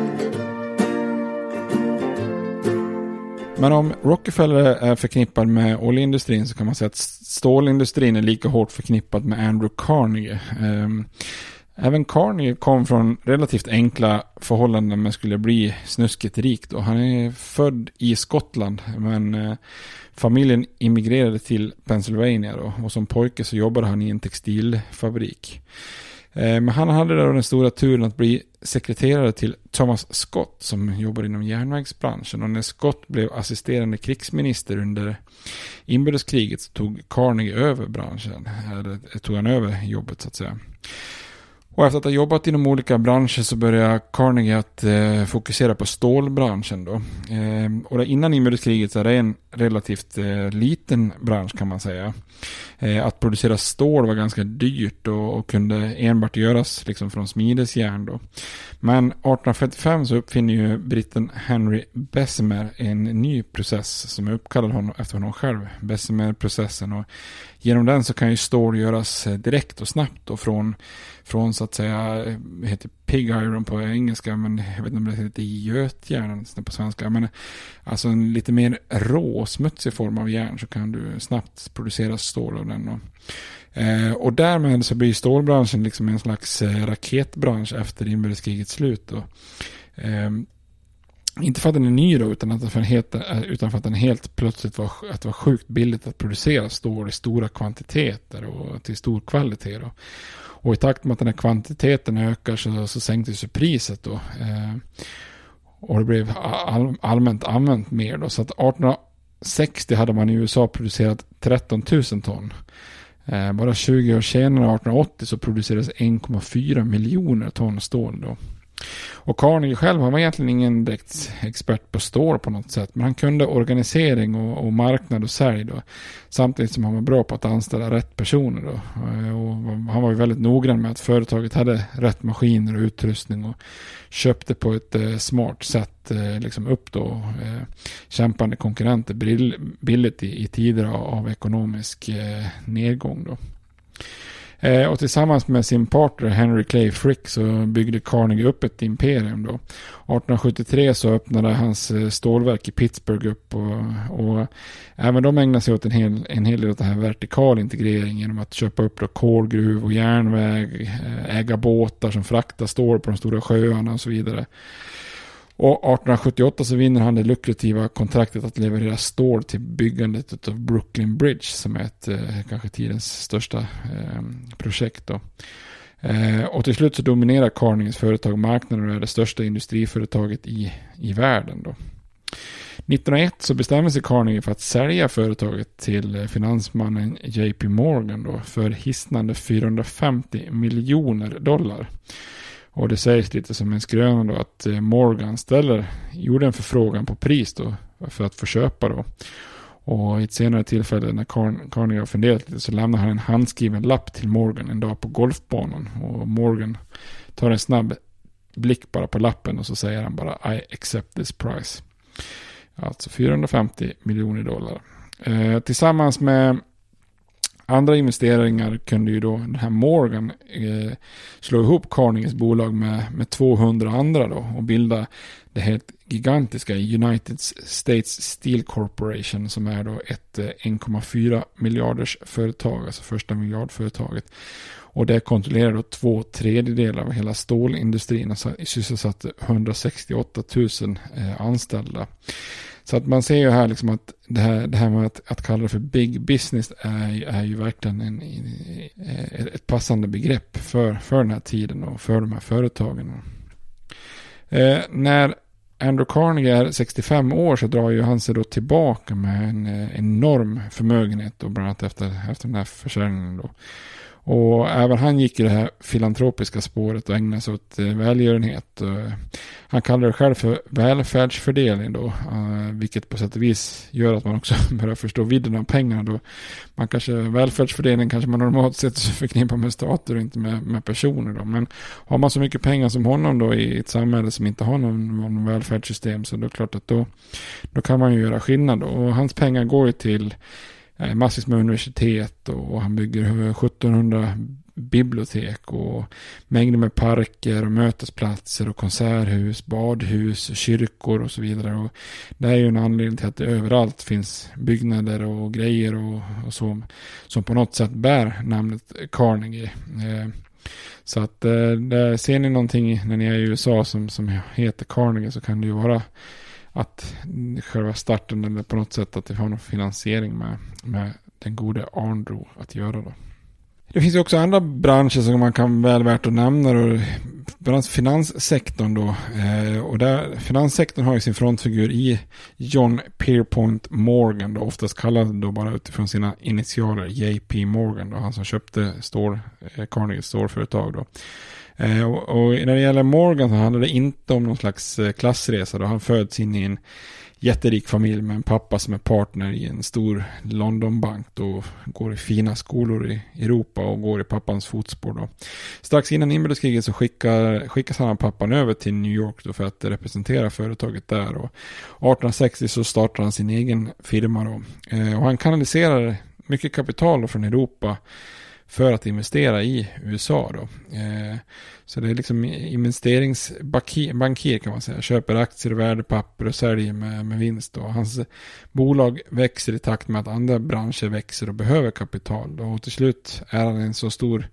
E: Men om Rockefeller är förknippad med oljeindustrin så kan man säga att stålindustrin är lika hårt förknippad med Andrew Carnegie. Ehm, även Carnegie kom från relativt enkla förhållanden men skulle bli snuskigt rik då. Han är född i Skottland men eh, familjen immigrerade till Pennsylvania då. Och som pojke så jobbade han i en textilfabrik. Eh, men han hade då den stora turen att bli sekreterare till Thomas Scott som jobbar inom järnvägsbranschen. Och när Scott blev assisterande krigsminister under inbördeskriget så tog Carnegie över branschen. Eller eh, tog han över jobbet så att säga. Och efter att ha jobbat inom olika branscher så började Carnegie att eh, fokusera på stålbranschen då. Eh, och innan inbördeskriget så är det en relativt eh, liten bransch kan man säga. Eh, att producera stål var ganska dyrt och, och, kunde enbart göras liksom från smidesjärn då. Men 1855 så uppfinner ju britten Henry Bessemer en ny process som är uppkallad honom, efter honom själv, Bessemer-processen. Och genom den så kan ju stål göras eh, direkt och snabbt och från, från så att säga, det heter pig iron på engelska, men jag vet inte om det heter götjärn liksom på svenska. Men alltså en lite mer rå, smutsig form av järn så kan du snabbt producera stål av den. Och, eh, och därmed så blir stålbranschen liksom en slags eh, raketbransch efter inbördeskrigets slut. Då. eh, inte för att den är ny då, utan, att för helt, eh, utan för att den helt plötsligt var, att det var sjukt billigt att producera stål i stora kvantiteter och till stor kvalitet. Då. Och i takt med att den här kvantiteten ökar så, så sänktes ju priset då. Eh, och det blev all, allmänt använt mer då. Så att 1860 hade man i USA producerat 13 000 ton. Eh, bara 20 år senare, 1880, så producerades 1,4 miljoner ton stål då. Och Carnegie själv, han var egentligen ingen direkt expert på stål på något sätt. Men han kunde organisering och, och marknad och sälj då. Samtidigt som han var bra på att anställa rätt personer då. Eh, och han var ju väldigt noggrann med att företaget hade rätt maskiner och utrustning. Och köpte på ett eh, smart sätt eh, liksom upp då eh, kämpande konkurrenter billigt i, i tider av, av ekonomisk eh, nedgång då. Eh, och tillsammans med sin partner Henry Clay Frick så byggde Carnegie upp ett imperium då. 1873 så öppnade hans eh, stålverk i Pittsburgh upp och, och även de ägnade sig åt en hel, en hel del av den här vertikal integrering genom att köpa upp då kolgruv och järnväg, eh, äga båtar som fraktar stål på de stora sjöarna och så vidare. Och 1878 så vinner han det lukrativa kontraktet att leverera stål till byggandet av Brooklyn Bridge som är ett, eh, kanske tidens största eh, projekt. Då. Eh, och till slut så dominerar Carnegies företag marknaden och är det största industriföretaget i, i världen. Då. 1901 så bestämmer sig Carnegie för att sälja företaget till eh, finansmannen JP Morgan då för hisnande 450 miljoner dollar. Och det sägs lite som en skröna då att eh, Morgan ställer, gjorde en förfrågan på pris då för att få köpa då. Och i ett senare tillfälle när Carnegie har funderat lite så lämnar han en handskriven lapp till Morgan en dag på golfbanan. Och Morgan tar en snabb blick bara på lappen och så säger han bara I accept this price. Alltså 450 miljoner dollar. Eh, tillsammans med Andra investeringar kunde ju då den här Morgan eh, slå ihop Carnegies bolag med, med 200 andra då och bilda det helt gigantiska United States Steel Corporation som är då ett eh, 1,4 miljarders företag, alltså första miljardföretaget. Och det kontrollerar då två tredjedelar av hela stålindustrin, alltså sysselsatte 168 000 eh, anställda. Så att man ser ju här liksom att det här, det här med att, att kalla det för big business är, är ju verkligen en, ett passande begrepp för, för den här tiden och för de här företagen. Eh, när Andrew Carnegie är 65 år så drar ju han sig då tillbaka med en eh, enorm förmögenhet och bland annat efter, efter den här försäljningen då. Och även han gick i det här filantropiska spåret och ägnade sig åt eh, välgörenhet. Eh, han kallar det själv för välfärdsfördelning då. Eh, vilket på sätt och vis gör att man också (laughs) börjar förstå vidden av pengarna då. Man kanske, välfärdsfördelning kanske man normalt sett förknippar med stater och inte med, med personer då. Men har man så mycket pengar som honom då i ett samhälle som inte har någon, någon välfärdssystem så då är det klart att då, då kan man ju göra skillnad då. Och hans pengar går ju till Eh, massvis med universitet och han bygger 1700 bibliotek och mängder med parker och mötesplatser och konserthus, badhus, kyrkor och så vidare. Och det är ju en anledning till att det överallt finns byggnader och grejer och, och så som på något sätt bär namnet Carnegie. Eh, så att eh, ser ni någonting när ni är i USA som, som heter Carnegie så kan det ju vara att själva starten eller på något sätt att det har någon finansiering med, med den gode Arndro att göra då. Det finns ju också andra branscher som man kan väl värt att nämna. Då. Bland annat finanssektorn då. Eh, och där, finanssektorn har ju sin frontfigur i John Pierpont Morgan. Då, oftast kallad då bara utifrån sina initialer JP Morgan. Då, han som köpte eh, Carnegie Store-företag. Då. Eh, och, och, när det gäller Morgan så handlar det inte om någon slags eh, klassresa. Då. Han föds in i en jätterik familj med en pappa som är partner i en stor Londonbank. Då går i fina skolor i Europa och går i pappans fotspår. Då. Strax innan inbördeskriget så skickar, skickas han av pappan över till New York då för att representera företaget där. Och 1860 så startar han sin egen firma. Då. Eh, och han kanaliserar mycket kapital från Europa för att investera i USA. Då. Eh, så det är liksom investeringsbankir kan man säga. Köper aktier och värdepapper och säljer med, med vinst. Då. Hans bolag växer i takt med att andra branscher växer och behöver kapital. Då. Och till slut är han en så stor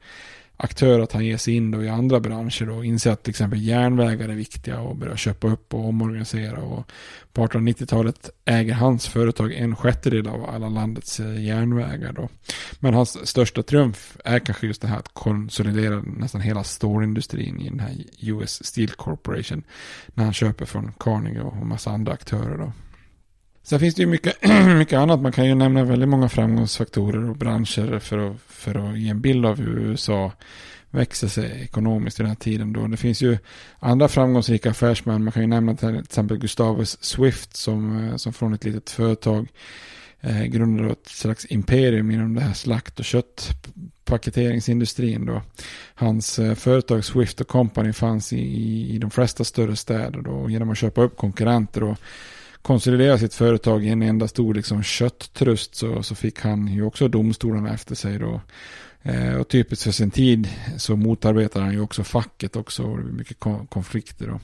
E: aktör att han ger sig in då i andra branscher och inser att till exempel järnvägar är viktiga och börjar köpa upp och omorganisera. Och på 1890-talet äger hans företag en sjättedel av alla landets eh, järnvägar. Då. Men hans största triumf är kanske just det här att konsolidera nästan hela stålindustrin i den här US Steel Corporation. När han köper från Carnegie och en massa andra aktörer. Då. Sen finns det ju mycket, (clears throat) mycket annat. Man kan ju nämna väldigt många framgångsfaktorer och branscher för att, för att ge en bild av hur USA växer sig ekonomiskt i den här tiden. Då. Det finns ju andra framgångsrika affärsmän. Man kan ju nämna till exempel Gustavus Swift som, eh, som från ett litet företag eh, grundade ett slags imperium inom det här slakt och köttpaketeringsindustrin. Då. Hans eh, företag Swift Company fanns i, i, i de flesta större städer då, genom att köpa upp konkurrenter. Då, konsolidera sitt företag i en enda stor liksom, kötttrust så, så fick han ju också domstolarna efter sig då. Eh, och typiskt för sin tid så motarbetar han ju också facket också och det blir mycket konflikter då.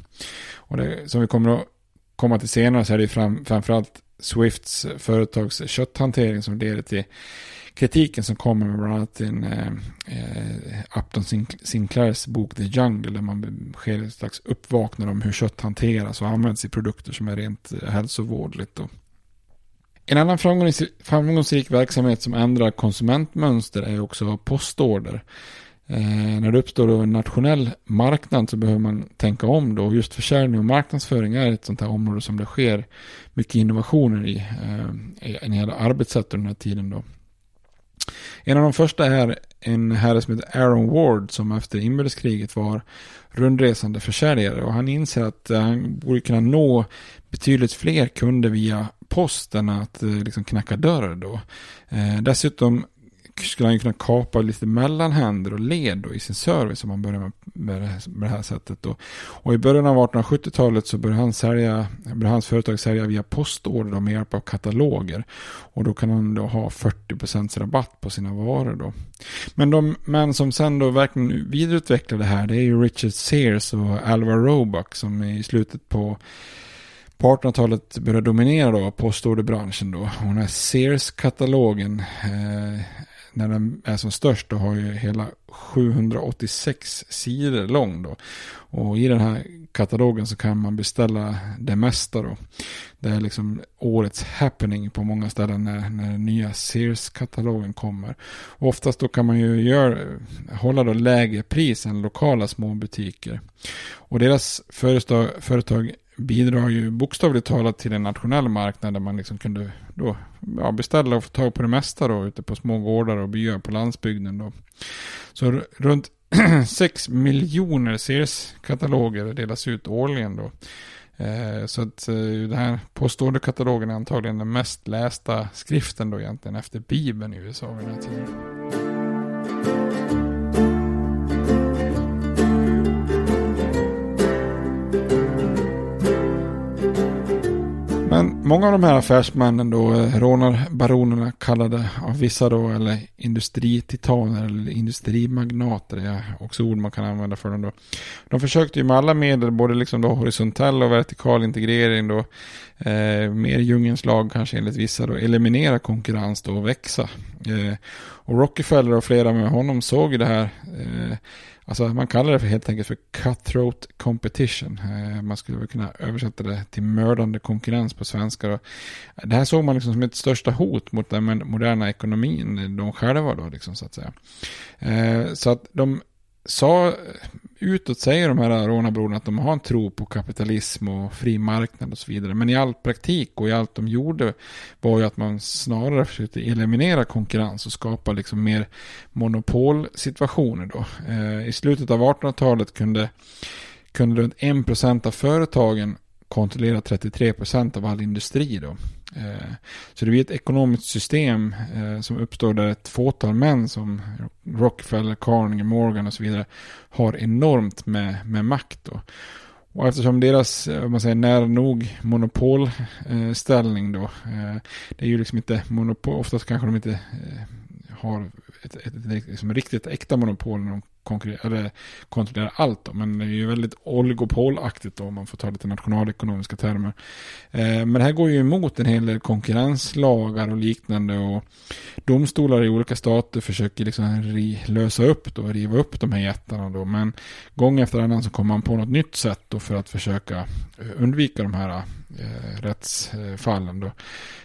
E: Och det, som vi kommer att komma till senare så är det fram, framförallt Swifts företags kötthantering som leder till kritiken som kommer med bland annat en eh, Upton Sinclairs bok The Jungle där man sker ett slags uppvaknande om hur kött hanteras och används i produkter som är rent eh, hälsovårdligt. Då. En annan framgångsrik, framgångsrik verksamhet som ändrar konsumentmönster är också postorder. Eh, när det uppstår en nationell marknad så behöver man tänka om då. Just försäljning och marknadsföring är ett sånt här område som det sker mycket innovationer i. Eh, när det gäller arbetssätt under den här tiden då. En av de första är en herre som heter Aaron Ward som efter inbördeskriget var rundresande försäljare och han inser att eh, han borde kunna nå betydligt fler kunder via posten att eh, liksom knacka dörr då. Eh, dessutom skulle han ju kunna kapa lite mellanhänder och led då i sin service om man börjar med, med, det, här, med det här sättet. Då. Och i början av 1870-talet så började, han sälja, började hans företag sälja via postorder då, med hjälp av kataloger. Och då kan han då ha 40% rabatt på sina varor då. Men de män som sen då verkligen vidareutvecklade det här det är ju Richard Sears och Alvar Roebuck som i slutet på på 1800-talet började dominera då postorderbranschen då. Och den här Sears-katalogen eh, när den är som störst då har ju hela 786 sidor lång då. Och i den här katalogen så kan man beställa det mesta då. Det är liksom årets happening på många ställen när, när den nya Sears-katalogen kommer. Och oftast då kan man ju göra, hålla då lägre pris än lokala småbutiker. Och deras företag, företag bidrar ju bokstavligt talat till en nationell marknad där man liksom kunde då, ja, beställa och få tag på det mesta då ute på små gårdar och byar på landsbygden. Då. Så runt (clears throat) 6 miljoner Sears-kataloger delas ut årligen då. Eh, så att eh, den här postorderkatalogen är antagligen den mest lästa skriften då egentligen efter Bibeln i USA vid den här tiden. Men många av de här affärsmännen då, eh, rånarbaronerna kallade av vissa då, eller industrititaner eller industrimagnater, är också ord man kan använda för dem då. De försökte ju med alla medel, både liksom då horisontell och vertikal integrering då, eh, mer djungens lag kanske enligt vissa då, eliminera konkurrens då och växa. Eh, och Rockefeller och flera med honom såg ju det här eh, Alltså man kallar det för helt enkelt för cutthroat competition. Eh, man skulle väl kunna översätta det till mördande konkurrens på svenska. Det här såg man liksom som ett största hot mot den moderna ekonomin, eh, de själva då liksom så att säga. Eh, så att de sa, utåt säger de här rånarbroderna att de har en tro på kapitalism och fri marknad och så vidare. Men i all praktik och i allt de gjorde var ju att man snarare försökte eliminera konkurrens och skapa liksom mer monopolsituationer då. Eh, I slutet av 1800-talet kunde, kunde runt 1% av företagen kontrollera 33% av all industri då. Eh, så det blir ett ekonomiskt system eh, som uppstår där ett fåtal män som Rockefeller, Carnegie, Morgan och så vidare har enormt med, med makt. Då. Och eftersom deras, eh, om man säger nära nog monopolställning då, det är ju liksom inte monopol, oftast kanske de inte har ett, ett, ett liksom riktigt äkta monopol när de eller kontrollerar allt. Då. Men det är ju väldigt oligopolaktigt då, om man får ta lite nationalekonomiska termer. Eh, men det här går ju emot en hel del konkurrenslagar och liknande. Och domstolar i olika stater försöker liksom ri, lösa upp och riva upp de här jättarna då. Men gång efter annan så kommer man på något nytt sätt då för att försöka undvika de här eh, rättsfallen då.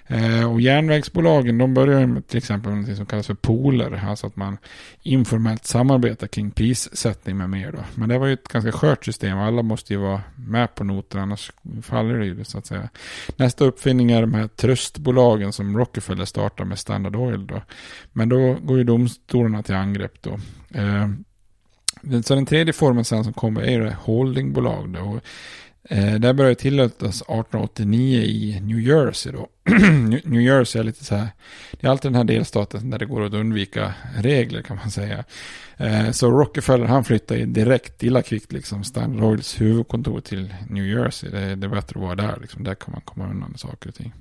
E: Eh, och järnvägsbolagen de börjar med till exempel med något som kallas för pooler. Alltså att man informellt samarbetar kring prissättning med mer då. Men det var ju ett ganska skört system. Alla måste ju vara med på noter annars faller det ju så att säga. Nästa uppfinning är de här tröstbolagen som Rockefeller startar med Standard Oil då. Men då går ju domstolarna till angrepp då. Eh, så den tredje formen sen som kommer är det holdingbolag. Då. Eh, det började tillåtas 1889 i New Jersey då. (clears throat) New Jersey är lite så här, det är alltid den här delstaten där det går att undvika regler kan man säga. Eh, så Rockefeller han flyttade direkt illa kvickt liksom Standard Oils huvudkontor till New Jersey. Det, det är bättre att vara där liksom, där kan man komma undan med saker och ting.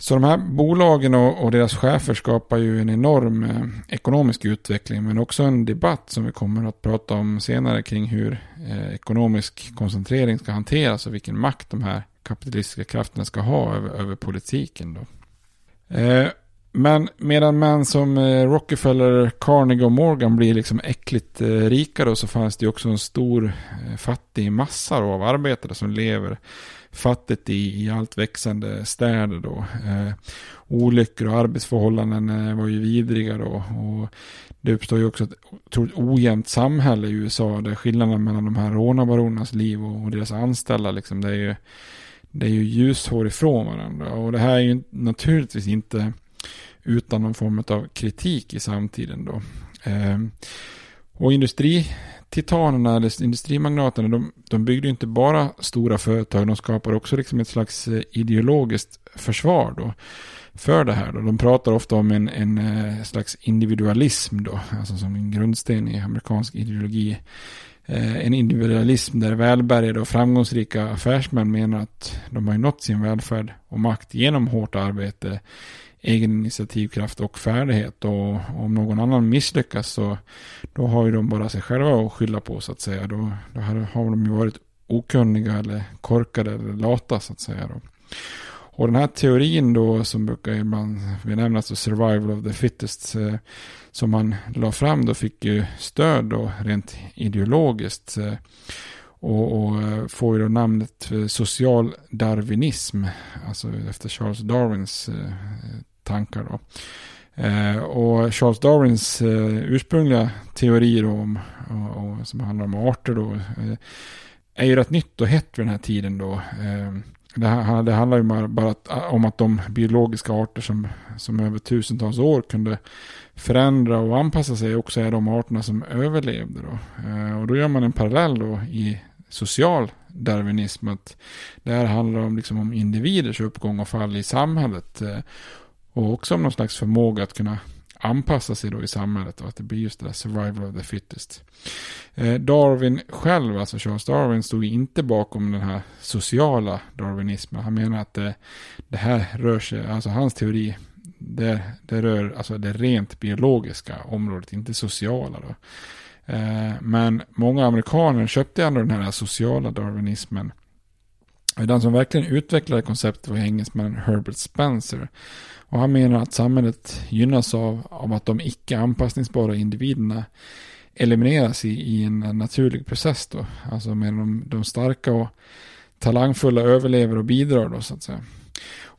E: Så de här bolagen och, och, deras chefer skapar ju en enorm eh, ekonomisk utveckling men också en debatt som vi kommer att prata om senare kring hur eh, ekonomisk koncentrering ska hanteras och vilken makt de här kapitalistiska krafterna ska ha över, över politiken. Då. Eh, men medan män som eh, Rockefeller, Carnegie och Morgan blir liksom äckligt eh, rika då så fanns det ju också en stor eh, fattig massa av arbetare som lever fattigt i, i allt växande städer då. Eh, olyckor och arbetsförhållanden eh, var ju vidriga då. Och det uppstår ju också ett otroligt ojämnt samhälle i USA där skillnaden mellan de här rånarbaronernas liv och, och deras anställda liksom det är ju det är ju ljushår ifrån varandra. Och det här är ju naturligtvis inte utan någon form av kritik i samtiden då. Eh, och industri titanerna eller industrimagnaterna, de, de byggde inte bara stora företag, de skapade också liksom ett slags eh, ideologiskt försvar då för det här. Då. De pratar ofta om en, en eh, slags individualism då, alltså som en grundsten i amerikansk ideologi. Eh, en individualism där välbärgade och framgångsrika affärsmän menar att de har nått sin välfärd och makt genom hårt arbete egen initiativkraft och färdighet. Och om någon annan misslyckas så då har ju de bara sig själva att skylla på så att säga. Då, då har de ju varit okunniga eller korkade eller lata så att säga. Då. Och den här teorin då som brukar ibland benämnas som survival of the fittest eh, som man la fram då fick ju stöd då rent ideologiskt. Eh, och, och eh, får ju då namnet social darwinism, alltså efter Charles Darwins eh, tankar. Då. Eh, och Charles Darwins eh, ursprungliga teorier om, och, och, som handlar om arter då, eh, är ju rätt nytt och hett vid den här tiden då. Eh, det, det handlar ju bara ah, om att de biologiska arter som, som över tusentals år kunde förändra och anpassa sig också är de arterna som överlevde. Då. Eh, och då gör man en parallell då i social darwinism. Att det här handlar om, liksom om individers uppgång och fall i samhället. Eh, och också om någon slags förmåga att kunna anpassa sig då i samhället och att det blir just det där survival of the fittest. Eh, Darwin själv, alltså Charles Darwin, stod inte bakom den här sociala darwinismen. Han menar att det, det här rör sig, alltså hans teori, det, det rör alltså det rent biologiska området, inte sociala då. Eh, men många amerikaner köpte ändå den här sociala darwinismen. Den som verkligen utvecklade konceptet var engelsmannen Herbert Spencer. Och han menar att samhället gynnas av, av att de icke anpassningsbara individerna elimineras i, i en naturlig process då. Alltså med de, de starka och talangfulla överlever och bidrar då så att säga.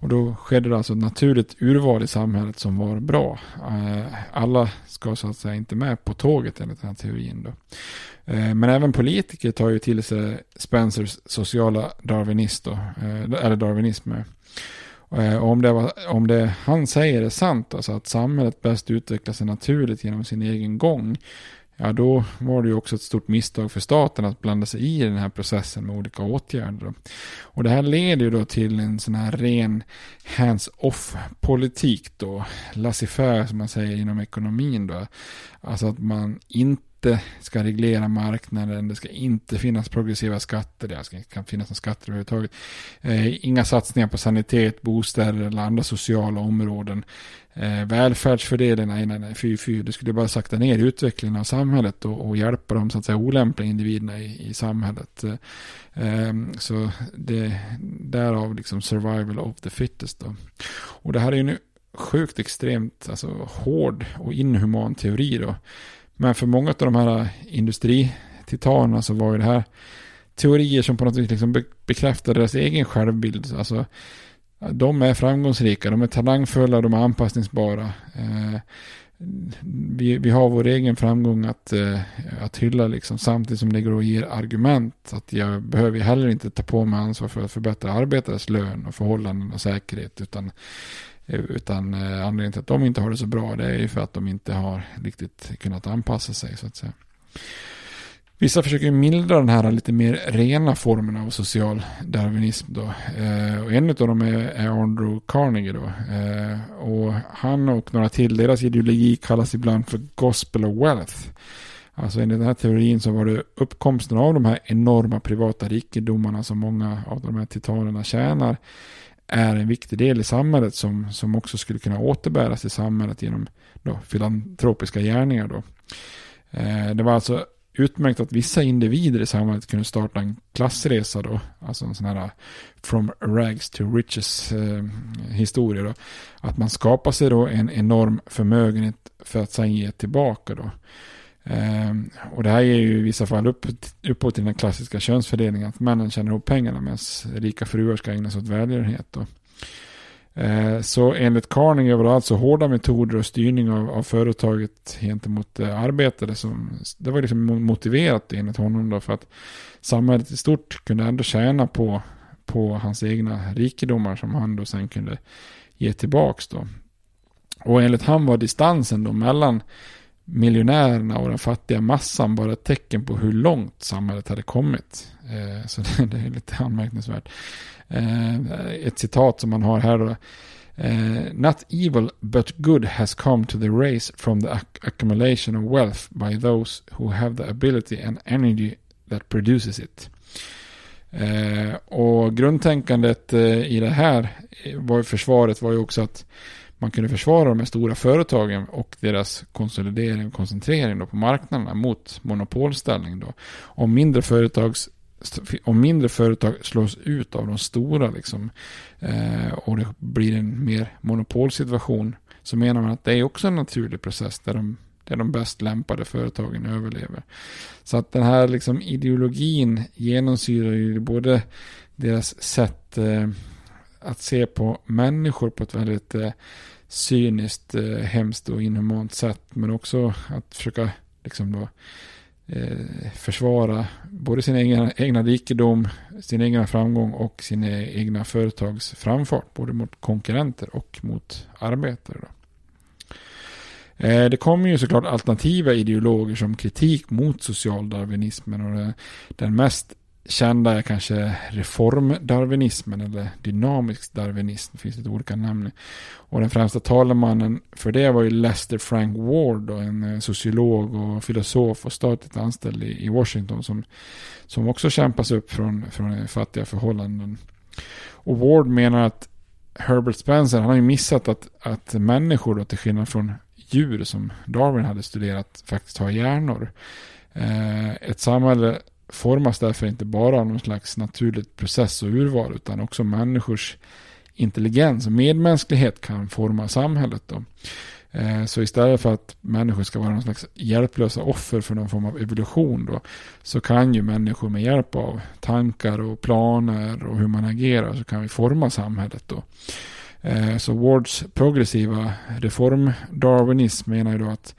E: Och då skedde det alltså ett naturligt urval i samhället som var bra. Eh, alla ska så att säga inte med på tåget enligt den här teorin. Då. Eh, men även politiker tar ju till sig Spencers sociala darwinist då, eh, eller darwinism. Eh, och om det, var, om det han säger är sant, alltså att samhället bäst utvecklar sig naturligt genom sin egen gång, ja då var det ju också ett stort misstag för staten att blanda sig i den här processen med olika åtgärder. Och det här leder ju då till en sån här ren hands-off politik då, laissez som man säger inom ekonomin då. Alltså att man inte inte ska reglera marknaden, det ska inte finnas progressiva skatter, det ska inte finnas några skatter överhuvudtaget. Eh, inga satsningar på sanitet, bostäder eller andra sociala områden. Eh, välfärdsfördelen, nej, nej, nej, fy, fy, det skulle bara sakta ner utvecklingen av samhället och, och hjälpa de så att säga olämpliga individerna i, i samhället. Eh, så det, därav liksom survival of the fittest då. Och det här är ju nu sjukt extremt alltså, hård och inhuman teori då. Men för många av de här industrititanerna så var ju det här teorier som på något vis liksom bekräftar deras egen självbild. Alltså, de är framgångsrika, de är talangfulla, de är anpassningsbara. Eh, vi, vi har vår egen framgång att, eh, att hylla liksom, samtidigt som det går att ge argument. Att jag behöver heller inte ta på mig ansvar för att förbättra arbetares lön och förhållanden och säkerhet. Utan utan eh, anledningen till att de inte har det så bra det är ju för att de inte har riktigt kunnat anpassa sig så att säga. Vissa försöker mildra den här lite mer rena formen av social darwinism då. Eh, och en av dem är, är Andrew Carnegie då. Eh, och han och några till, deras ideologi kallas ibland för Gospel of Wealth. Alltså enligt den här teorin så var det uppkomsten av de här enorma privata rikedomarna som många av de här titanerna tjänar är en viktig del i samhället som, som också skulle kunna återbäras i samhället genom då, filantropiska gärningar. Då. Eh, det var alltså utmärkt att vissa individer i samhället kunde starta en klassresa då, alltså en sån här from rags to riches eh, historia då. Att man skapar sig då en enorm förmögenhet för att sedan ge tillbaka då. Ehm, och det här ger ju i vissa fall upp, uppåt till den klassiska könsfördelningen. Att männen tjänar ihop pengarna medan rika fruar ska ägna sig åt välgörenhet. Då. Ehm, så enligt Carnegie var det alltså hårda metoder och styrning av, av företaget gentemot eh, arbetare. Som, det var liksom motiverat enligt honom då för att samhället i stort kunde ändå tjäna på, på hans egna rikedomar som han då sen kunde ge tillbaks då. Och enligt han var distansen då mellan miljonärerna och den fattiga massan bara ett tecken på hur långt samhället hade kommit. Eh, så (laughs) det, är lite anmärkningsvärt. Eh, ett citat som man har här då. Eh, Not evil but good has come to the race from the accumulation of wealth by those who have the ability and energy that produces it. och grundtänkandet i det här var försvaret var ju också att man kunde försvara de här stora företagen och deras konsolidering och koncentrering då på marknaderna mot monopolställning. Då. Om, mindre företags, om mindre företag slås ut av de stora liksom, eh, och det blir en mer monopolsituation så menar man att det är också en naturlig process där de, där de bäst lämpade företagen överlever. Så att den här liksom, ideologin genomsyrar ju både deras sätt eh, att se på människor på ett väldigt eh, cyniskt, eh, hemskt och inhumant sätt. Men också att försöka liksom då eh, försvara både sin egna, egna rikedom, sin egna framgång och sina e-, egna företags framfart. Både mot konkurrenter och mot arbetare. Då. Eh, det kommer ju såklart alternativa ideologer som kritik mot socialdarwinismen och den mest kända är kanske reformdarwinismen eller dynamisk darwinism. Det finns lite olika namn. Och den främsta talemannen för det var ju Lester Frank Ward, då, en eh, sociolog och filosof och statligt anställd i Washington som, som också kämpas upp från, från fattiga förhållanden. Och Ward menar att Herbert Spencer, han har ju missat att, att människor då, till skillnad från djur som Darwin hade studerat faktiskt har hjärnor. Eh, ett samhälle formas därför inte bara av någon slags naturligt process och urval utan också människors intelligens och medmänsklighet kan forma samhället. Då. Eh, så istället för att människor ska vara någon slags hjälplösa offer för någon form av evolution då, så kan ju människor med hjälp av tankar och planer och hur man agerar så kan vi forma samhället. Då. Eh, så Wards progressiva reform-darwinism menar ju då att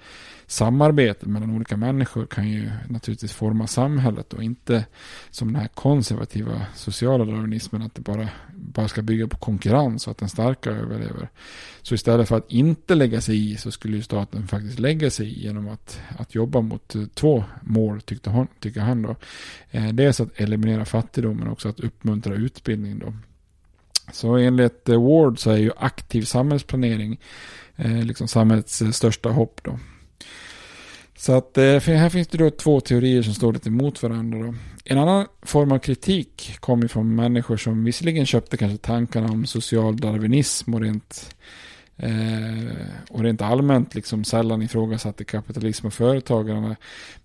E: samarbetet mellan olika människor kan ju naturligtvis forma samhället och inte som den här konservativa sociala darwinismen att det bara, bara ska bygga på konkurrens och att den starka överlever. Så istället för att inte lägga sig i så skulle ju staten faktiskt lägga sig i genom att, att jobba mot eh, två mål tyckte hon, tycker han då. Eh, dels att eliminera fattigdom men också att uppmuntra utbildning då. Så enligt eh, Ward så är ju aktiv samhällsplanering eh, liksom samhällets största hopp då. Så att eh, här finns det då två teorier som står lite emot varandra. Då. En annan form av kritik kommer från människor som visserligen köpte kanske tankarna om social darwinism och rent Eh, och rent allmänt liksom sällan ifrågasatte kapitalism och företagande.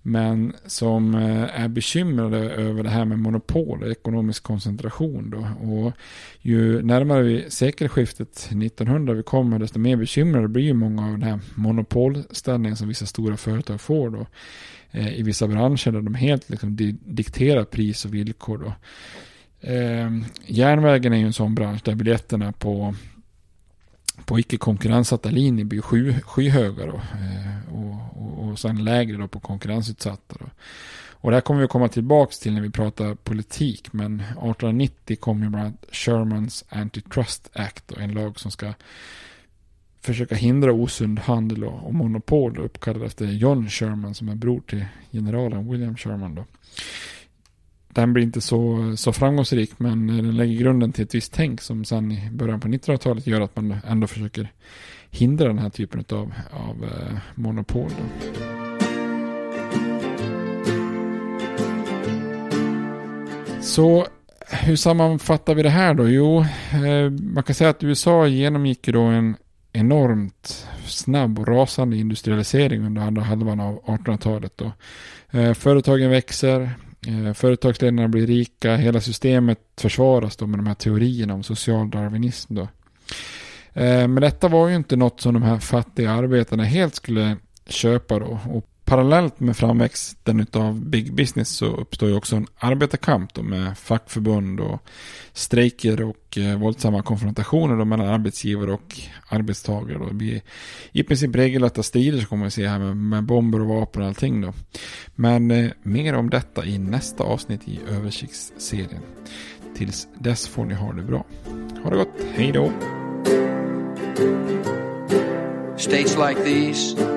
E: Men som eh, är bekymrade över det här med monopol och ekonomisk koncentration. Då. Och ju närmare vi sekelskiftet 1900 vi kommer desto mer bekymrade blir ju många av den här monopolställningen som vissa stora företag får. Då eh, i vissa branscher där de helt liksom dikterar pris och villkor. Då. Eh, järnvägen är ju en sån bransch där biljetterna på på icke konkurrenssatta linjer blir sky, skyhöga då, eh, och, och, och sen lägre då på konkurrensutsatta. Då. Och det här kommer vi att komma tillbaka till när vi pratar politik. Men 1890 kom ju bland annat Shermans Antitrust Act. Och en lag som ska försöka hindra osund handel och, och monopol. Uppkallad efter John Sherman som är bror till generalen William Sherman. Då den blir inte så, så framgångsrik men den lägger grunden till ett visst tänk som sen i början på 1900-talet gör att man ändå försöker hindra den här typen av, av eh, monopol. Då. Så hur sammanfattar vi det här då? Jo, eh, man kan säga att USA genomgick då en enormt snabb och rasande industrialisering under andra halvan av 1800-talet. Eh, företagen växer, Eh, företagsledarna blir rika, hela systemet försvaras då med de här teorierna om social darwinism. Då. Eh, men detta var ju inte något som de här fattiga arbetarna helt skulle köpa då. Och parallellt med framväxten av big business så uppstår ju också en arbetarkamp då med fackförbund och strejker och eh, våldsamma konfrontationer då mellan arbetsgivare och arbetstagare. Då. Det blir i princip regelrätta strider som kommer vi se här med, med, bomber och vapen och allting då. Men eh, mer om detta i nästa avsnitt i översiktsserien. Tills dess får ni ha det bra. Ha det gott, hej då!
G: States like these